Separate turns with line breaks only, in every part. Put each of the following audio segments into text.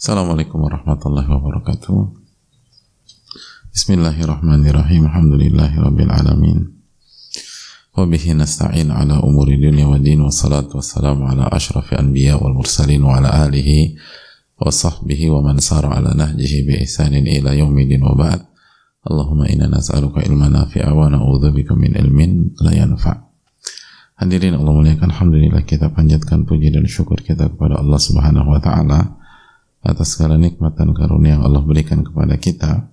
Assalamualaikum warahmatullahi wabarakatuh. Bismillahirrahmanirrahim. Alhamdulillahi rabbil alamin. Wa bihi nasta'in ala umuri dunya wa din wa salatu wassalamu ala ashrafi anbiya wal mursalin wa ala alihi wa sahbihi wa man sara ala nahjihi bi ihsanin ila yaumidin wa ba'd. Allahumma inna nas'aluka ilman nafi'a wa na'udzubika min ilmin la yanfa'. Hadirin Allah muliakan Alhamdulillah kita panjatkan puji dan syukur kita kepada Allah subhanahu wa ta'ala atas segala nikmat dan karunia yang Allah berikan kepada kita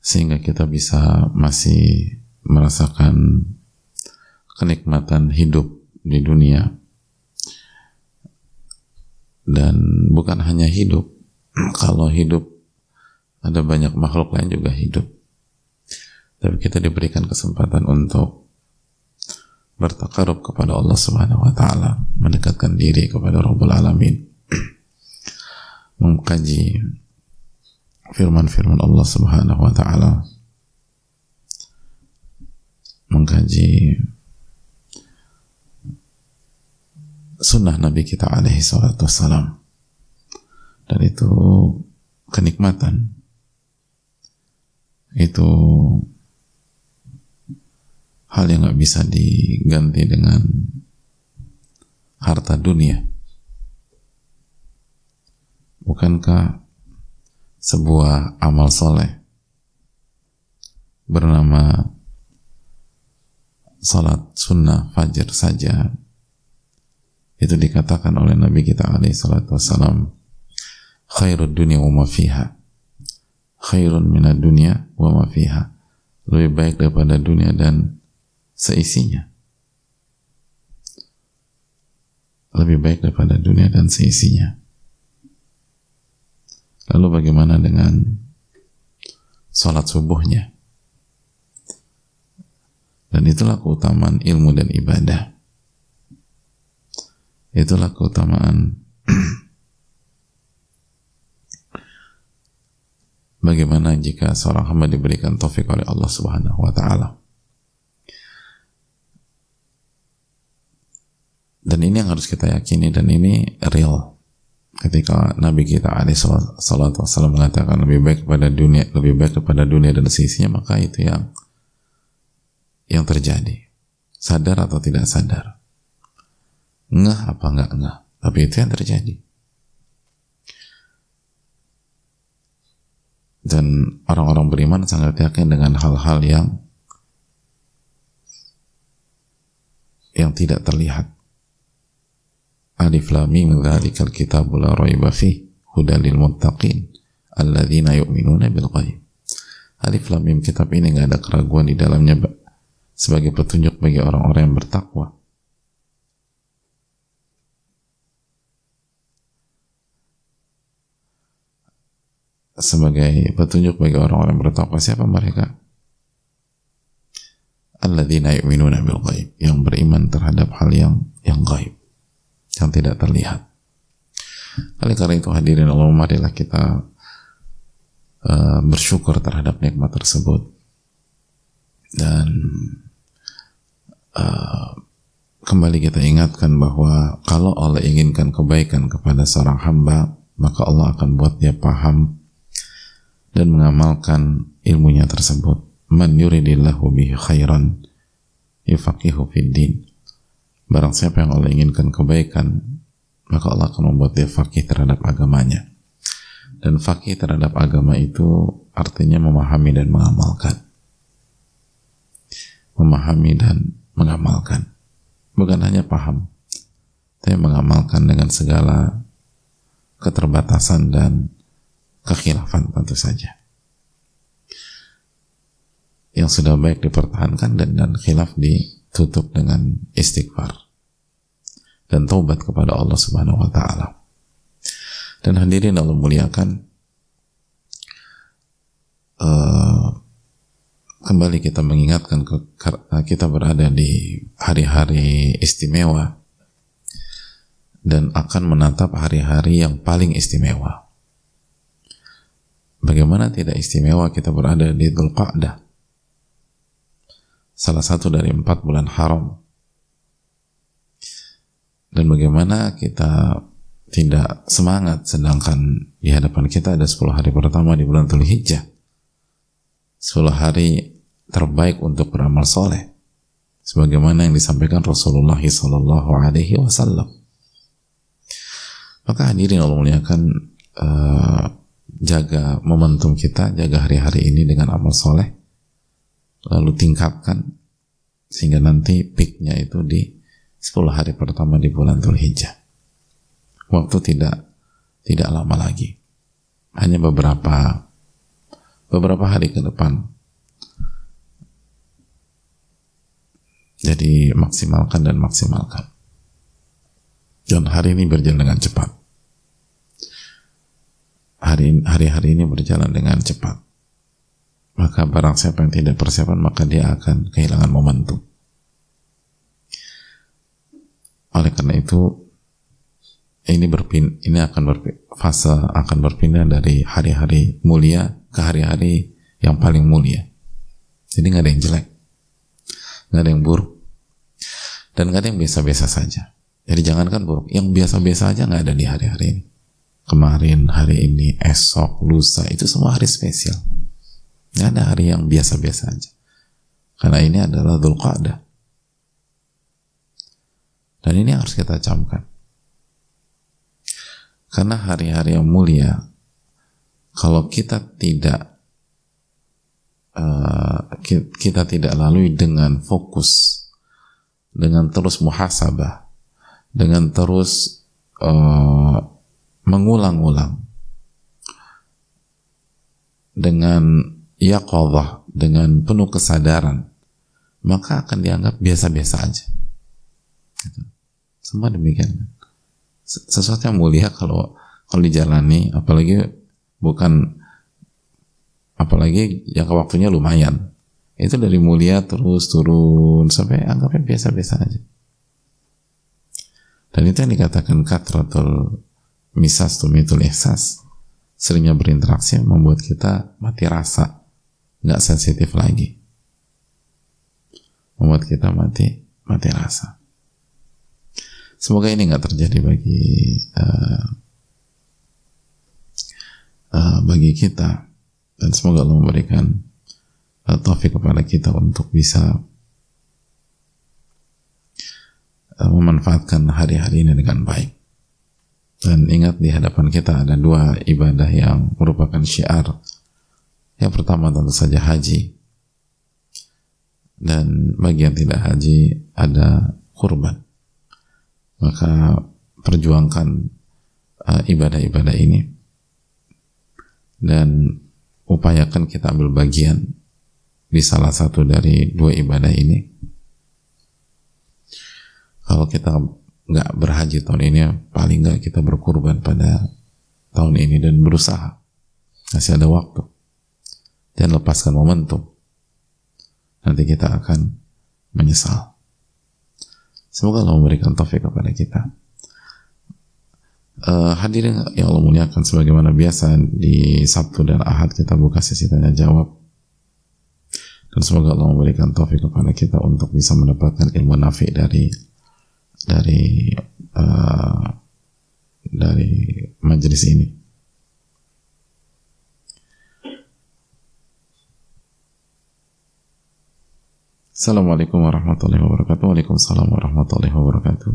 sehingga kita bisa masih merasakan kenikmatan hidup di dunia dan bukan hanya hidup kalau hidup ada banyak makhluk lain juga hidup tapi kita diberikan kesempatan untuk bertakarub kepada Allah Subhanahu wa taala, mendekatkan diri kepada Rabbul Alamin. Mengkaji firman-firman Allah Subhanahu wa taala. Mengkaji sunnah Nabi kita alaihi salatu wassalam. Dan itu kenikmatan. Itu hal yang nggak bisa diganti dengan harta dunia. Bukankah sebuah amal soleh bernama salat sunnah fajar saja itu dikatakan oleh Nabi kita alaihi salatu wassalam khairud dunia wa ma khairun minad dunia wa ma fiha lebih baik daripada dunia dan seisinya. Lebih baik daripada dunia dan seisinya. Lalu bagaimana dengan sholat subuhnya? Dan itulah keutamaan ilmu dan ibadah. Itulah keutamaan bagaimana jika seorang hamba diberikan taufik oleh Allah Subhanahu wa taala dan ini yang harus kita yakini dan ini real ketika Nabi kita alaihi salatu wassalam mengatakan lebih baik kepada dunia lebih baik kepada dunia dan sisinya maka itu yang yang terjadi. Sadar atau tidak sadar? Ngeh apa enggak ngeh? Tapi itu yang terjadi. Dan orang-orang beriman sangat yakin dengan hal-hal yang yang tidak terlihat Alif Lam Mim dzalikal kitabu la raiba fih hudal lil muttaqin alladzina yu'minuna bil ghaib. Alif Lam Mim kitab ini nggak ada keraguan di dalamnya sebagai petunjuk bagi orang-orang yang bertakwa. Sebagai petunjuk bagi orang-orang bertakwa siapa mereka? Alladzina yu'minuna bil ghaib, yang beriman terhadap hal yang yang gaib yang tidak terlihat. Oleh karena itu hadirin Allah marilah kita uh, bersyukur terhadap nikmat tersebut. Dan uh, kembali kita ingatkan bahwa kalau Allah inginkan kebaikan kepada seorang hamba maka Allah akan buat dia paham dan mengamalkan ilmunya tersebut. Man yuridillahu bihi khairan yufaqihu fid din Barang siapa yang Allah inginkan kebaikan, maka Allah akan membuat dia fakih terhadap agamanya. Dan fakih terhadap agama itu artinya memahami dan mengamalkan. Memahami dan mengamalkan. Bukan hanya paham, tapi mengamalkan dengan segala keterbatasan dan kekhilafan tentu saja. Yang sudah baik dipertahankan dan, dan khilaf di tutup dengan istighfar dan taubat kepada Allah Subhanahu wa taala. Dan hadirin Allah muliakan uh, kembali kita mengingatkan ke, kita berada di hari-hari istimewa dan akan menatap hari-hari yang paling istimewa. Bagaimana tidak istimewa kita berada di Dhul Qa'dah salah satu dari empat bulan haram dan bagaimana kita tidak semangat sedangkan di hadapan kita ada 10 hari pertama di bulan Dhul Hijjah 10 hari terbaik untuk beramal soleh. Sebagaimana yang disampaikan Rasulullah Sallallahu Alaihi Wasallam. Maka hadirin Allah muliakan uh, jaga momentum kita jaga hari-hari ini dengan amal soleh. Lalu tingkatkan sehingga nanti peaknya itu di 10 hari pertama di bulan Dhul Hijjah waktu tidak tidak lama lagi. Hanya beberapa beberapa hari ke depan. Jadi maksimalkan dan maksimalkan. Dan hari ini berjalan dengan cepat. Hari hari-hari ini berjalan dengan cepat. Maka barang siapa yang tidak persiapan maka dia akan kehilangan momentum oleh karena itu ini berpin ini akan berpin, fase akan berpindah dari hari-hari mulia ke hari-hari yang paling mulia. Jadi nggak ada yang jelek, nggak ada yang buruk, dan nggak ada yang biasa-biasa saja. Jadi jangankan buruk, yang biasa-biasa aja nggak ada di hari-hari ini. Kemarin, hari ini, esok, lusa itu semua hari spesial. Nggak ada hari yang biasa-biasa aja. Karena ini adalah Dhul Dan ini harus kita camkan. Karena hari-hari yang mulia, kalau kita tidak uh, kita tidak lalui dengan fokus, dengan terus muhasabah, dengan terus uh, mengulang-ulang, dengan yaqadah, dengan penuh kesadaran, maka akan dianggap biasa-biasa aja. Gitu. Semua demikian. Sesuatu yang mulia kalau kalau dijalani apalagi bukan apalagi jangka waktunya lumayan. Itu dari mulia terus turun sampai anggapnya biasa-biasa aja. Dan itu yang dikatakan katratul misas tumitul ihsas. Seringnya berinteraksi membuat kita mati rasa nggak sensitif lagi. Membuat kita mati mati rasa Semoga ini nggak terjadi bagi uh, uh, bagi kita dan semoga Allah memberikan uh, taufik kepada kita untuk bisa uh, memanfaatkan hari-hari ini dengan baik. Dan ingat di hadapan kita ada dua ibadah yang merupakan syiar. Yang pertama tentu saja haji. Dan bagi yang tidak haji ada kurban maka perjuangkan uh, ibadah-ibadah ini. Dan upayakan kita ambil bagian di salah satu dari dua ibadah ini. Kalau kita nggak berhaji tahun ini paling nggak kita berkurban pada tahun ini dan berusaha. Masih ada waktu. Dan lepaskan momentum. Nanti kita akan menyesal Semoga Allah memberikan taufik kepada kita. Uh, hadirin yang Allah muliakan sebagaimana biasa di Sabtu dan Ahad kita buka sesi tanya jawab dan semoga Allah memberikan taufik kepada kita untuk bisa mendapatkan ilmu nafi dari dari uh, dari majelis ini. Assalamualaikum warahmatullahi wabarakatuh. Waalaikumsalam warahmatullahi wabarakatuh.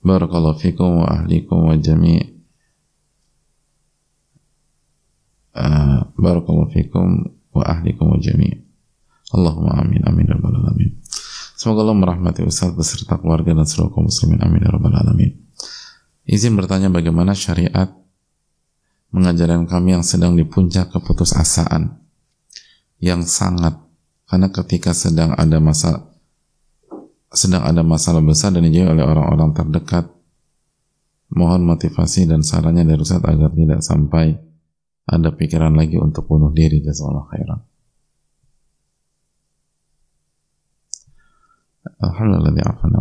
Barakallahu fikum wa ahlikum wa jami' uh, Barakallahu fikum wa ahlikum wa jami' Allahumma amin amin ya rabbal alamin. Semoga Allah merahmati Ustaz beserta keluarga dan seluruh kaum muslimin amin ya rabbal alamin. Izin bertanya bagaimana syariat mengajarkan kami yang sedang di puncak keputusasaan yang sangat karena ketika sedang ada masa sedang ada masalah besar dan dijauhi oleh orang-orang terdekat, mohon motivasi dan sarannya dari Ustaz agar tidak sampai ada pikiran lagi untuk bunuh diri. Jazakallah khairan.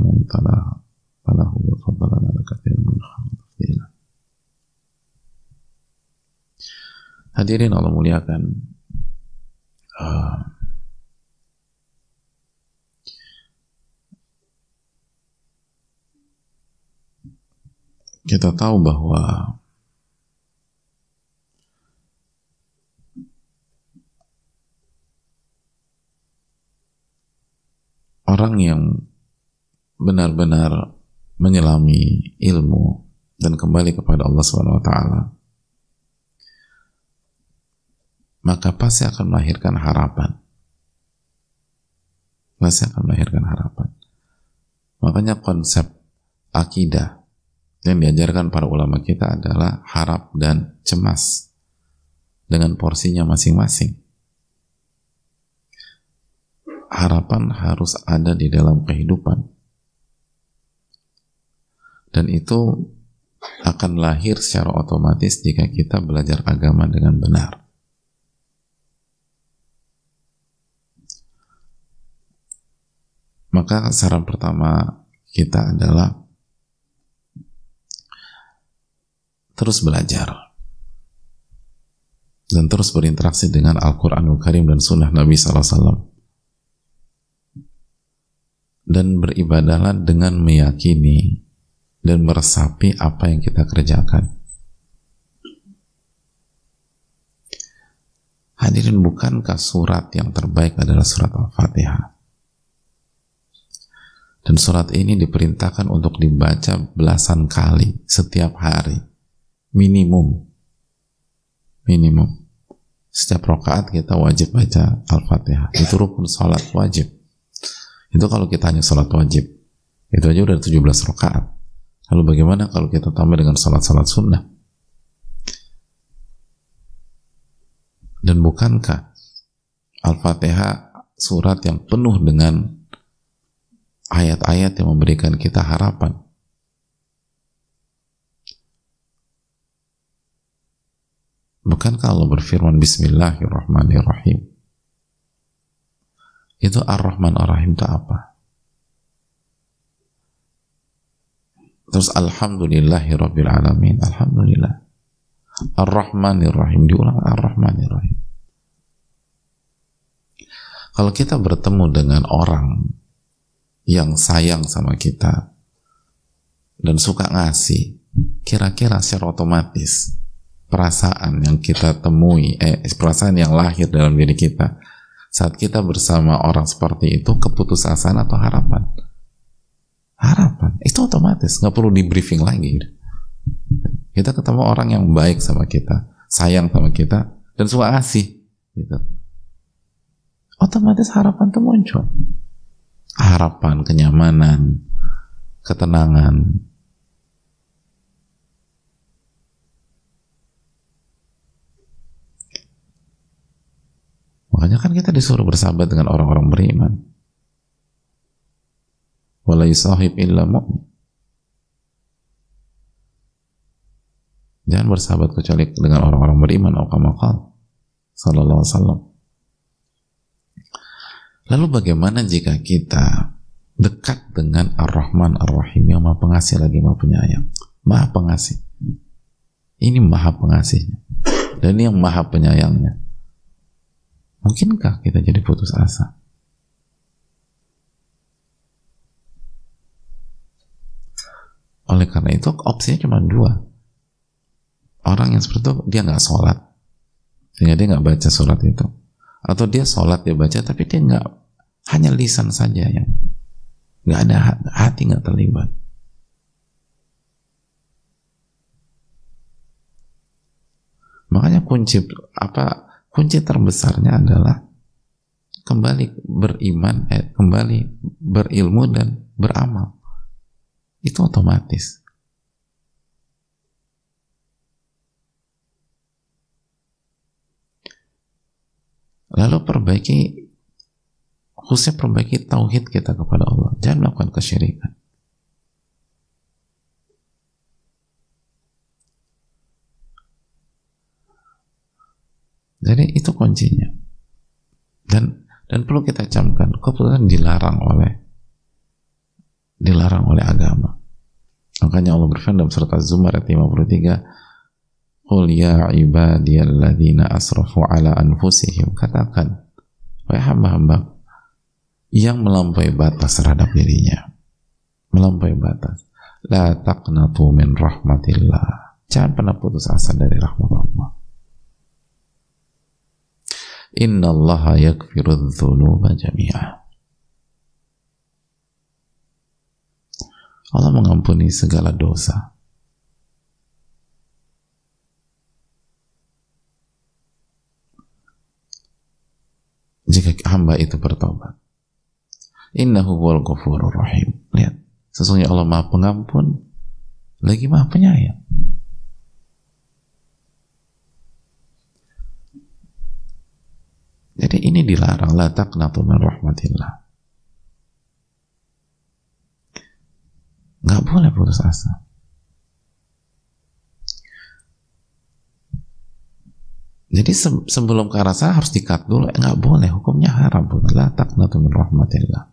Min Hadirin Allah muliakan. Uh, kita tahu bahwa orang yang benar-benar menyelami ilmu dan kembali kepada Allah Subhanahu wa taala maka pasti akan melahirkan harapan. Pasti akan melahirkan harapan. Makanya konsep akidah yang diajarkan para ulama kita adalah harap dan cemas dengan porsinya masing-masing harapan harus ada di dalam kehidupan dan itu akan lahir secara otomatis jika kita belajar agama dengan benar. Maka saran pertama kita adalah terus belajar dan terus berinteraksi dengan Al-Quranul Karim dan Sunnah Nabi SAW dan beribadahlah dengan meyakini dan meresapi apa yang kita kerjakan. Hadirin bukankah surat yang terbaik adalah surat Al-Fatihah? Dan surat ini diperintahkan untuk dibaca belasan kali setiap hari. Minimum. Minimum. Setiap rokaat kita wajib baca Al-Fatihah. Itu rukun salat wajib. Itu kalau kita hanya salat wajib. Itu aja udah 17 rokaat. Lalu bagaimana kalau kita tambah dengan salat-salat sunnah? Dan bukankah Al-Fatihah surat yang penuh dengan ayat-ayat yang memberikan kita harapan? Bukankah Allah berfirman Bismillahirrahmanirrahim? Itu Ar-Rahman Ar-Rahim itu apa? Terus Alhamdulillahi Rabbil Alamin. Alhamdulillah. Ar-Rahmanir Rahim. Diulang Ar-Rahmanir Rahim. Kalau kita bertemu dengan orang yang sayang sama kita dan suka ngasih, kira-kira secara otomatis perasaan yang kita temui, eh, perasaan yang lahir dalam diri kita saat kita bersama orang seperti itu keputusasaan atau harapan? harapan. Itu otomatis nggak perlu di briefing lagi. Kita ketemu orang yang baik sama kita sayang sama kita dan suka asih gitu. Otomatis harapan itu muncul. Harapan kenyamanan ketenangan makanya kan kita disuruh bersahabat dengan orang-orang beriman wala yusahib illa mu'min Jangan bersahabat kecuali dengan orang-orang beriman atau kamakal sallallahu wasallam. Lalu bagaimana jika kita dekat dengan Ar-Rahman Ar-Rahim yang Maha Pengasih lagi Maha Penyayang? Maha Pengasih. Ini Maha Pengasihnya. Dan ini yang Maha Penyayangnya. Mungkinkah kita jadi putus asa? Oleh karena itu opsinya cuma dua. Orang yang seperti itu dia nggak sholat, sehingga dia nggak baca sholat itu. Atau dia sholat dia baca tapi dia nggak hanya lisan saja yang nggak ada hati nggak terlibat. Makanya kunci apa kunci terbesarnya adalah kembali beriman, eh, kembali berilmu dan beramal. Itu otomatis. Lalu perbaiki khususnya perbaiki tauhid kita kepada Allah. Jangan melakukan kesyirikan. Jadi itu kuncinya. Dan dan perlu kita camkan, keputusan dilarang oleh dilarang oleh agama. Makanya Allah berfirman dalam surat Az-Zumar ayat 53, "Qul ya ibadiyalladzina asrafu ala anfusihim." Katakan, wahai hamba-hamba yang melampaui batas terhadap dirinya. Melampaui batas. La taqnatu min rahmatillah. Jangan pernah putus asa dari rahmat Allah. Inna Allah yakfiru dhunuba jami'ah. Allah mengampuni segala dosa. Jika hamba itu bertobat. Innahu huwal ghafurur rahim. Lihat, sesungguhnya Allah Maha Pengampun lagi Maha Penyayang. Jadi ini dilarang la taqnatu min rahmatillah. Nggak boleh putus asa. Jadi se sebelum ke arah harus dikat dulu. Eh, nggak boleh, hukumnya haram. La taqnatu min rahmatillah.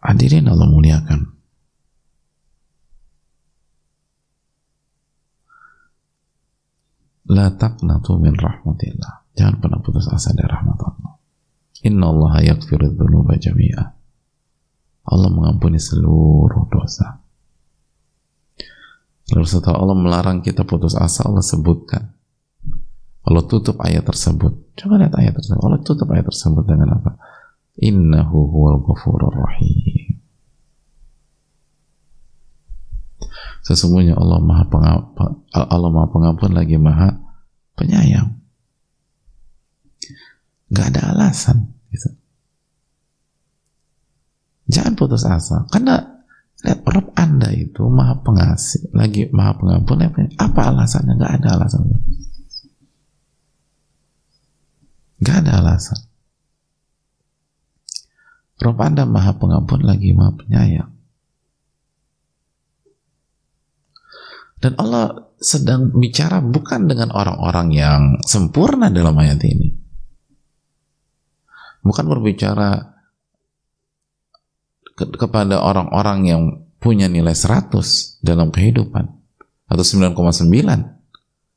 Hadirin Allah muliakan. La taqnatu min rahmatillah. Jangan pernah putus asa dari rahmat Allah. Inna Allah yakfiru dhunuba jami'a. Allah mengampuni seluruh dosa. Lalu setelah Allah melarang kita putus asa, Allah sebutkan. Allah tutup ayat tersebut. Coba lihat ayat tersebut. Allah tutup ayat tersebut dengan apa? Innahu huwal ghafurur rahim. Sesungguhnya Allah Maha Pengampun, Allah Maha Pengampun lagi Maha Penyayang. Gak ada alasan gitu. Jangan putus asa karena Lihat Rob Anda itu maha pengasih, lagi maha pengampun. Apa alasannya? Gak ada alasan. Gak ada alasan. Rob Anda maha pengampun lagi maha penyayang. Dan Allah sedang bicara bukan dengan orang-orang yang sempurna dalam ayat ini. Bukan berbicara ke kepada orang-orang yang punya nilai 100 dalam kehidupan. Atau 9,9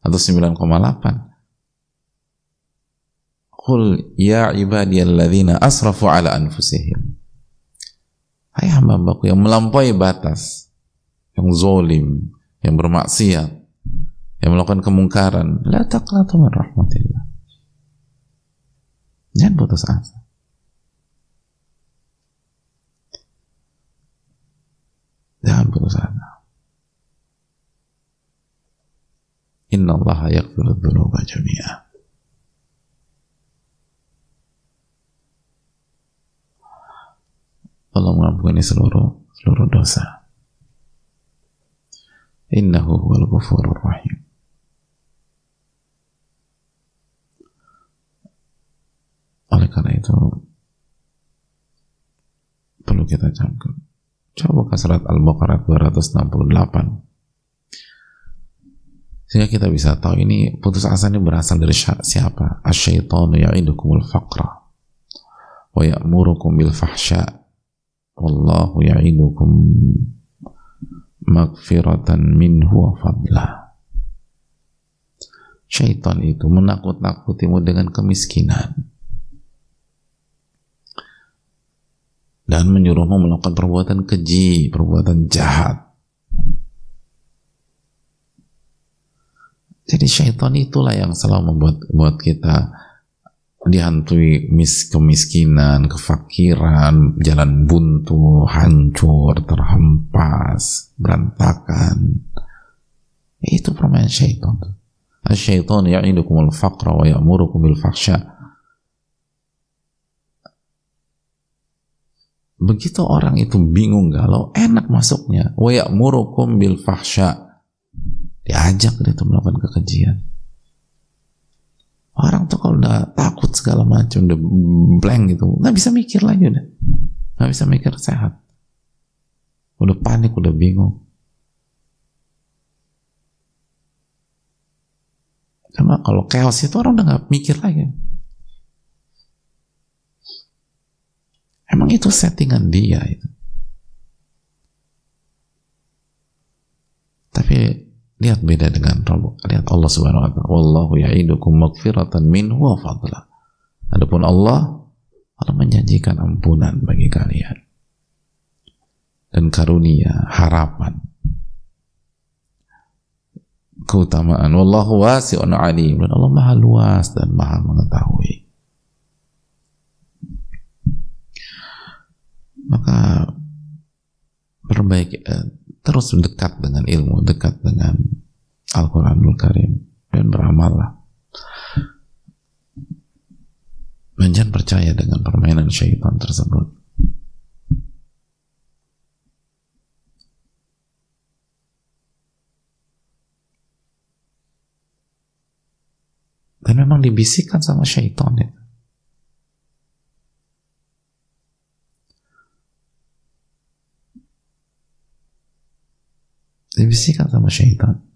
atau 9,8 Qul ya ibadiyalladzina asrafu ala anfusihim. Hai hamba-hambaku yang melampaui batas yang zolim yang bermaksiat yang melakukan kemungkaran la taqnatu min rahmatillah jangan putus asa Jangan putus asa. Inna Allah yakfiru dhunuba jami'a. Allah mengampuni seluruh seluruh dosa. Innahu huwal ghafurur rahim. Oleh karena itu perlu kita camkan Coba buka surat Al-Baqarah 268. Sehingga kita bisa tahu ini putus asa ini berasal dari siapa? Asyaitanu ya'idukumul faqra wa ya'murukum bil fahsya wallahu ya'idukum magfiratan minhu wa fadlah. Syaitan itu menakut-nakutimu dengan kemiskinan dan menyuruhmu melakukan perbuatan keji, perbuatan jahat. Jadi syaitan itulah yang selalu membuat buat kita dihantui mis kemiskinan, kefakiran, jalan buntu, hancur, terhempas, berantakan. Itu permainan syaitan. Syaitan ya'idukumul faqra wa ya'murukum bil fahsya Begitu orang itu bingung galau, enak masuknya. Wa ya'murukum bil fahsya. Diajak dia tuh melakukan kekejian. Orang tuh kalau udah takut segala macam, udah blank gitu, nggak bisa mikir lagi udah. Nggak bisa mikir sehat. Udah panik, udah bingung. Karena kalau chaos itu orang udah nggak mikir lagi. Emang itu settingan dia itu. Tapi lihat beda dengan Rabb. Lihat Allah Subhanahu wa taala. Wallahu ya'idukum maghfiratan minhu wa fadla. Adapun Allah Allah menjanjikan ampunan bagi kalian dan karunia, harapan, keutamaan. Wallahu wasi'un alim dan Allah maha luas dan maha mengetahui. Maka perbaiki eh, terus dekat dengan ilmu, dekat dengan Al-Quranul Karim dan beramallah. Dan jangan percaya dengan permainan syaitan tersebut. Dan memang dibisikkan sama syaitan itu. Dibisikkan sama syaitan.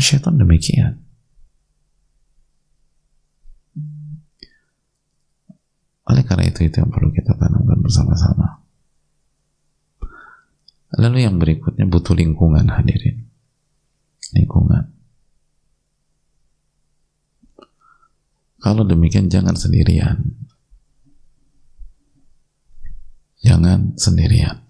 Syaitan demikian. Oleh karena itu, itu yang perlu kita tanamkan bersama-sama. Lalu yang berikutnya butuh lingkungan hadirin lingkungan. Kalau demikian jangan sendirian. Jangan sendirian.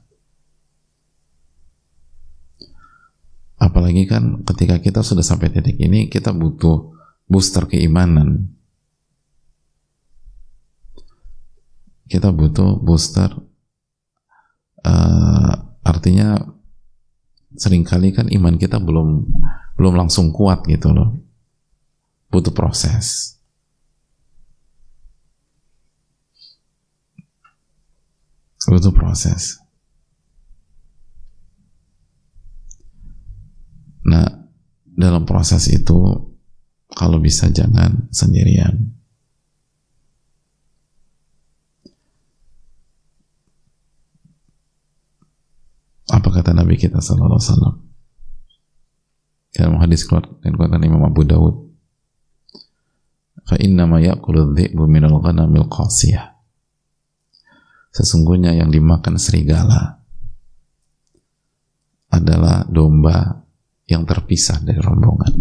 Apalagi kan ketika kita sudah sampai titik ini, kita butuh booster keimanan. Kita butuh booster, uh, artinya sering kali kan iman kita belum belum langsung kuat gitu loh. Butuh proses. Butuh proses nah dalam proses itu kalau bisa jangan sendirian Apa kata Nabi kita sallallahu alaihi wasallam? Dalam hadis keluar dan kuatkan Imam Abu Dawud. Fa inna ma ya'kulu dhi'bu minal ghanamil qasiyah. Sesungguhnya yang dimakan serigala adalah domba yang terpisah dari rombongan.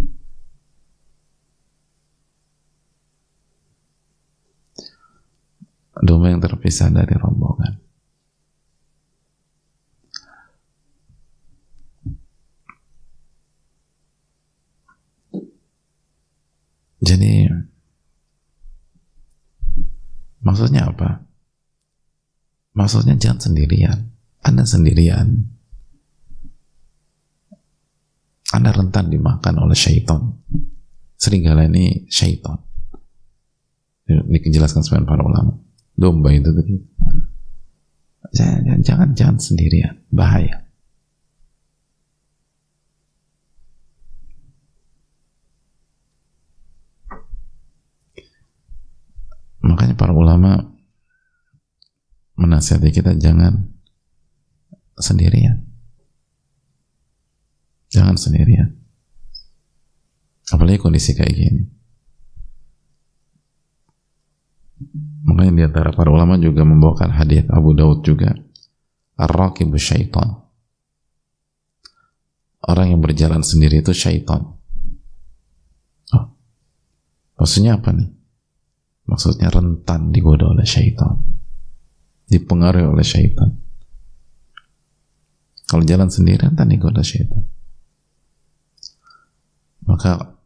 Domba yang terpisah dari rombongan. Jadi maksudnya apa? Maksudnya jangan sendirian. Anda sendirian. Anda rentan dimakan oleh syaitan. Serigala ini syaitan. Dijelaskan sebenarnya para ulama. Domba itu tadi. Jangan, jangan sendirian. Bahaya. Makanya para ulama menasihati kita jangan sendirian. Jangan sendirian. Apalagi kondisi kayak gini. Makanya di antara para ulama juga membawakan hadis Abu Daud juga. Ar-raqibu syaitan. Orang yang berjalan sendiri itu syaitan. Oh. Maksudnya apa nih? maksudnya rentan digoda oleh syaitan dipengaruhi oleh syaitan kalau jalan sendiri rentan digoda syaitan maka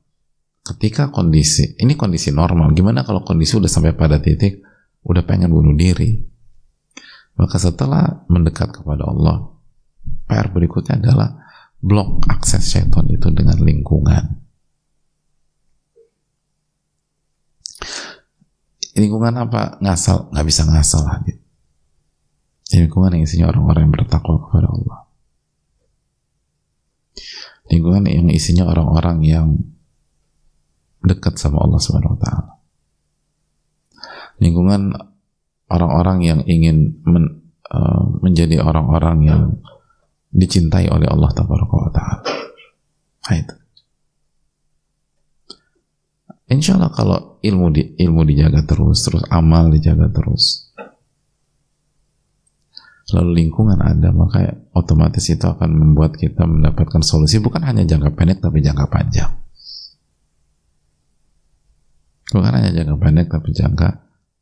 ketika kondisi ini kondisi normal. Gimana kalau kondisi udah sampai pada titik udah pengen bunuh diri? Maka setelah mendekat kepada Allah PR berikutnya adalah blok akses syaitan itu dengan lingkungan. Lingkungan apa? Ngasal nggak bisa ngasal hadit lingkungan yang isinya orang-orang yang bertakwa kepada Allah lingkungan yang isinya orang-orang yang dekat sama Allah Subhanahu wa taala lingkungan orang-orang yang ingin men, uh, menjadi orang-orang yang dicintai oleh Allah Taala. Nah, itu. Insya Allah kalau ilmu di, ilmu dijaga terus, terus amal dijaga terus, lalu lingkungan ada, maka otomatis itu akan membuat kita mendapatkan solusi bukan hanya jangka pendek tapi jangka panjang. bukan hanya jangka pendek tapi jangka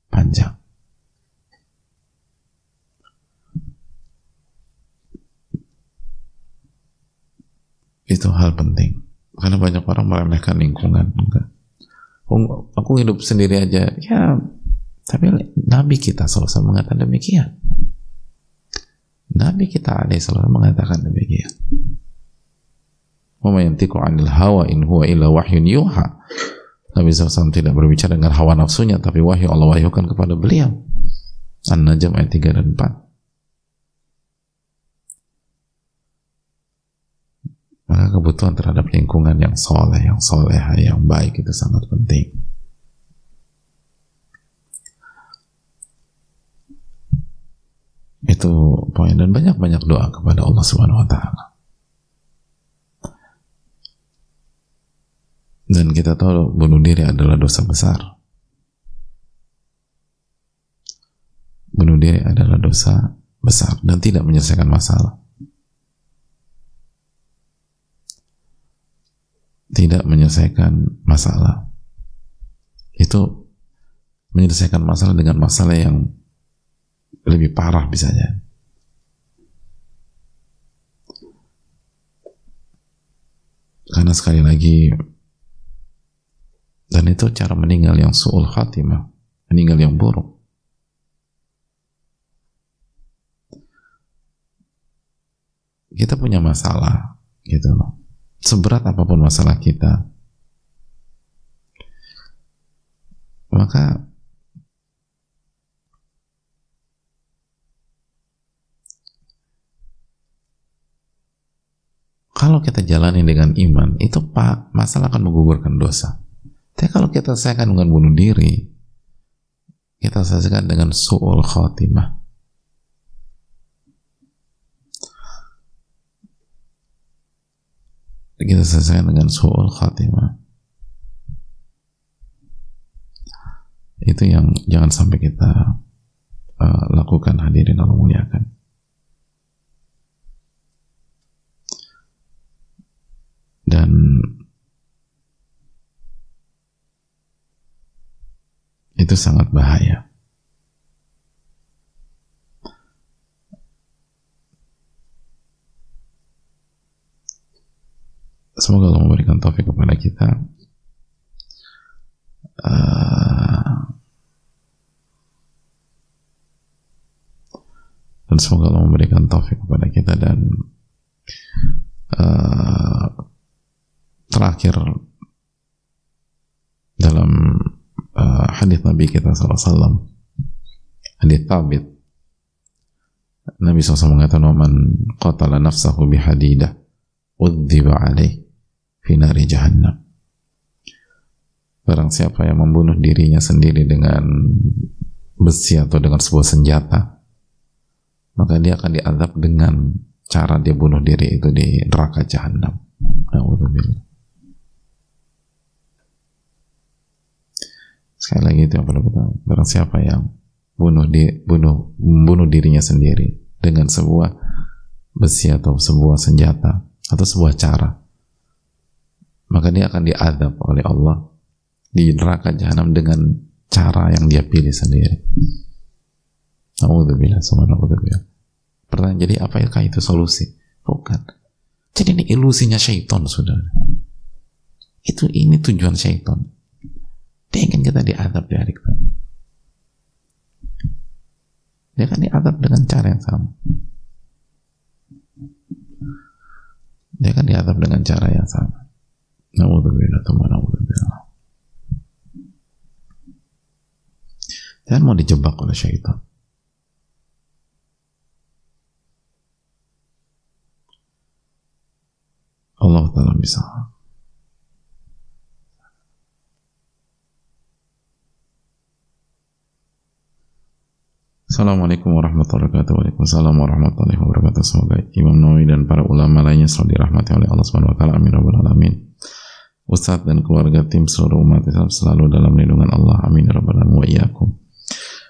panjang. Itu hal penting. Karena banyak orang meremehkan lingkungan enggak. Aku hidup sendiri aja ya tapi Nabi kita selalu mengatakan demikian Nabi kita selalu mengatakan demikian yantiqu 'anil hawa in huwa illa wahyun yuha. Nabi SAW tidak berbicara dengan hawa nafsunya tapi wahyu Allah wahyukan kepada beliau. An-Najm ayat 3 dan 4. Maka kebutuhan terhadap lingkungan yang soleh, yang soleh, yang baik itu sangat penting. Itu poin dan banyak-banyak doa kepada Allah Subhanahu wa taala. Dan kita tahu bunuh diri adalah dosa besar. Bunuh diri adalah dosa besar dan tidak menyelesaikan masalah. Tidak menyelesaikan masalah. Itu menyelesaikan masalah dengan masalah yang lebih parah bisanya. Karena sekali lagi dan itu cara meninggal yang su'ul khatimah, meninggal yang buruk. Kita punya masalah, gitu loh. Seberat apa pun masalah kita, maka kalau kita jalani dengan iman, itu pak masalah akan menggugurkan dosa. Tapi kalau kita selesaikan dengan bunuh diri, kita selesaikan dengan su'ul khatimah. Kita selesaikan dengan su'ul khatimah. Itu yang jangan sampai kita uh, lakukan hadirin Allah muliakan. Dan itu sangat bahaya. Semoga Allah memberikan taufik kepada kita uh, dan semoga Allah memberikan taufik kepada kita dan uh, terakhir dalam uh, hadis Nabi kita SAW hadis tabit Nabi SAW mengatakan man qatala nafsahu bihadidah udziba alaih fi nari jahannam barang siapa yang membunuh dirinya sendiri dengan besi atau dengan sebuah senjata maka dia akan diadab dengan cara dia bunuh diri itu di neraka jahanam. Nauzubillah. Sekali lagi itu yang perlu kita barang siapa yang bunuh di bunuh membunuh dirinya sendiri dengan sebuah besi atau sebuah senjata atau sebuah cara maka dia akan diadab oleh Allah di neraka jahanam dengan cara yang dia pilih sendiri. Alhamdulillah, subhanallah. Pertanyaan jadi apakah itu solusi? Bukan. Jadi ini ilusinya syaitan, sudah. Itu ini tujuan syaitan. Dia ingin kita diadab di hari kiamat. Dia akan diadab dengan cara yang sama. Dia akan diadab dengan cara yang sama. Naudzubillah, teman. Jangan mau dijebak oleh syaitan. Allah Ta'ala bisa. Assalamualaikum warahmatullahi wabarakatuh. Waalaikumsalam warahmatullahi wabarakatuh. Semoga Imam Nawawi dan para ulama lainnya selalu dirahmati oleh Allah Subhanahu wa taala. Amin rabbal alamin. Ustadz dan keluarga tim seluruh umat Islam selalu dalam lindungan Allah. Amin rabbal alamin wa iyyakum.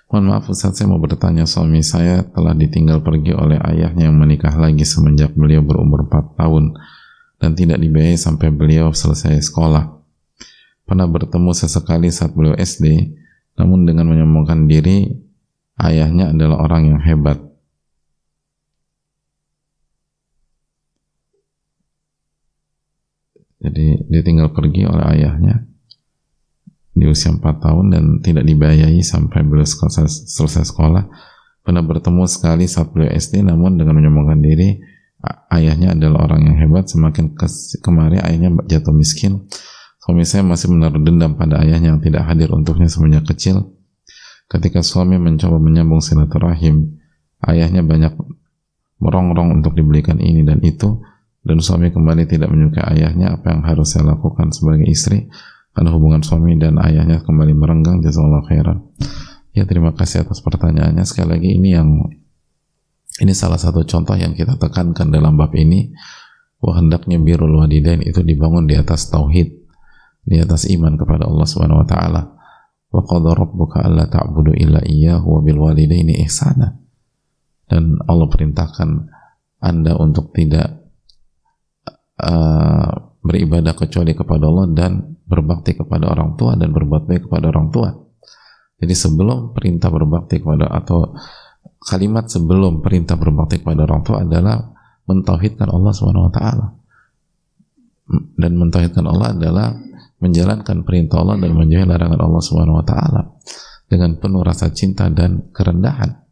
Mohon maaf Ustadz, saya mau bertanya suami saya telah ditinggal pergi oleh ayahnya yang menikah lagi semenjak beliau berumur 4 tahun dan tidak dibiayai sampai beliau selesai sekolah. pernah bertemu sesekali saat beliau SD, namun dengan menyombongkan diri, ayahnya adalah orang yang hebat. Jadi dia tinggal pergi oleh ayahnya di usia 4 tahun dan tidak dibayai sampai beliau selesai, sekolah. Pernah bertemu sekali saat beliau SD, namun dengan menyombongkan diri, ayahnya adalah orang yang hebat. Semakin kemarin ayahnya jatuh miskin, Suami saya masih menaruh dendam pada ayahnya yang tidak hadir untuknya semenjak kecil. Ketika suami mencoba menyambung silaturahim, ayahnya banyak merongrong untuk dibelikan ini dan itu, dan suami kembali tidak menyukai ayahnya, apa yang harus saya lakukan sebagai istri? Karena hubungan suami dan ayahnya kembali merenggang, jazakallah khairan. Ya terima kasih atas pertanyaannya. Sekali lagi ini yang ini salah satu contoh yang kita tekankan dalam bab ini bahwa hendaknya birrul walidain itu dibangun di atas tauhid di atas iman kepada Allah Subhanahu wa taala. Wa qadha rabbuka alla ta'budu illa iyyahu wa bil walidaini ihsana. Dan Allah perintahkan Anda untuk tidak uh, beribadah kecuali kepada Allah dan berbakti kepada orang tua dan berbuat baik kepada orang tua. Jadi sebelum perintah berbakti kepada atau kalimat sebelum perintah berbakti kepada orang tua adalah mentauhidkan Allah taala. Dan mentauhidkan Allah adalah menjalankan perintah Allah dan menjauhi larangan Allah Subhanahu wa taala dengan penuh rasa cinta dan kerendahan.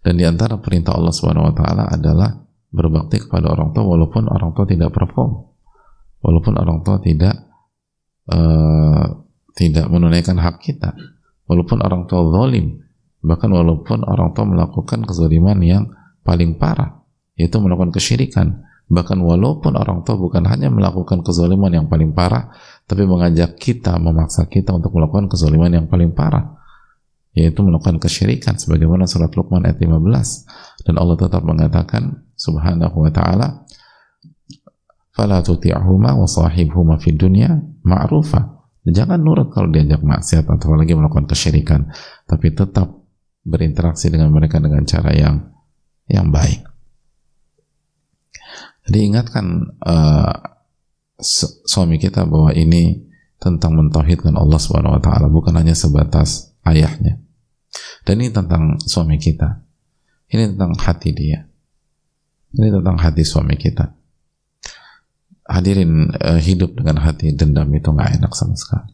Dan di antara perintah Allah Subhanahu wa taala adalah berbakti kepada orang tua walaupun orang tua tidak perform. Walaupun orang tua tidak uh, tidak menunaikan hak kita. Walaupun orang tua zalim, bahkan walaupun orang tua melakukan kezaliman yang paling parah, yaitu melakukan kesyirikan, Bahkan walaupun orang tua bukan hanya melakukan kezaliman yang paling parah, tapi mengajak kita, memaksa kita untuk melakukan kezaliman yang paling parah, yaitu melakukan kesyirikan sebagaimana surat Luqman ayat 15 dan Allah tetap mengatakan subhanahu wa ta'ala tuti'huma wa sahibhuma fid dunya ma'rufa. Jangan nurut kalau diajak maksiat atau lagi melakukan kesyirikan. Tapi tetap berinteraksi dengan mereka dengan cara yang yang baik. Jadi ingatkan uh, suami kita bahwa ini tentang mentauhidkan Allah Subhanahu wa taala bukan hanya sebatas ayahnya. Dan ini tentang suami kita. Ini tentang hati dia. Ini tentang hati suami kita. Hadirin uh, hidup dengan hati dendam itu nggak enak sama sekali.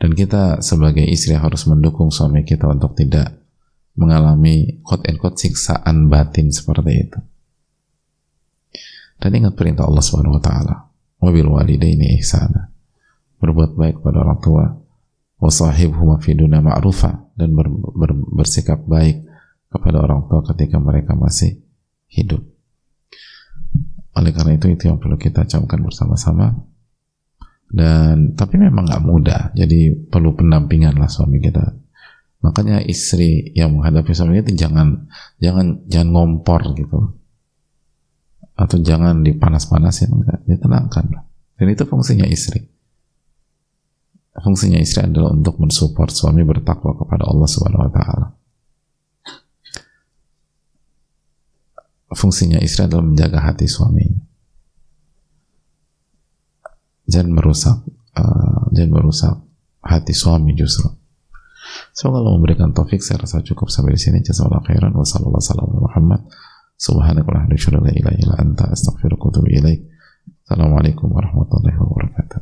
Dan kita sebagai istri harus mendukung suami kita untuk tidak mengalami quote and quote siksaan batin seperti itu. Dan ingat perintah Allah Subhanahu wa taala. Wabil walidaini ihsana. Berbuat baik pada orang tua. Wasahibhuma fi dunya ma'rufa dan ber, ber, bersikap baik kepada orang tua ketika mereka masih hidup. Oleh karena itu itu yang perlu kita camkan bersama-sama. Dan tapi memang nggak mudah. Jadi perlu pendampingan lah suami kita. Makanya istri yang menghadapi suami itu jangan jangan jangan ngompor gitu atau jangan dipanas-panasin enggak. Ditenangkan dan itu fungsinya istri. Fungsinya istri adalah untuk mensupport suami bertakwa kepada Allah Subhanahu wa taala. Fungsinya istri adalah menjaga hati suaminya jangan merusak uh, jangan merusak hati suami justru. Semoga Allah memberikan taufik. Saya rasa cukup sampai di sini. Jazakallahu khairan. Wassalamualaikum warahmatullahi wabarakatuh Subhanakallah la ilaha illa anta astaghfiruka wa atubu ilaik. Warahmatullahi wabarakatuh.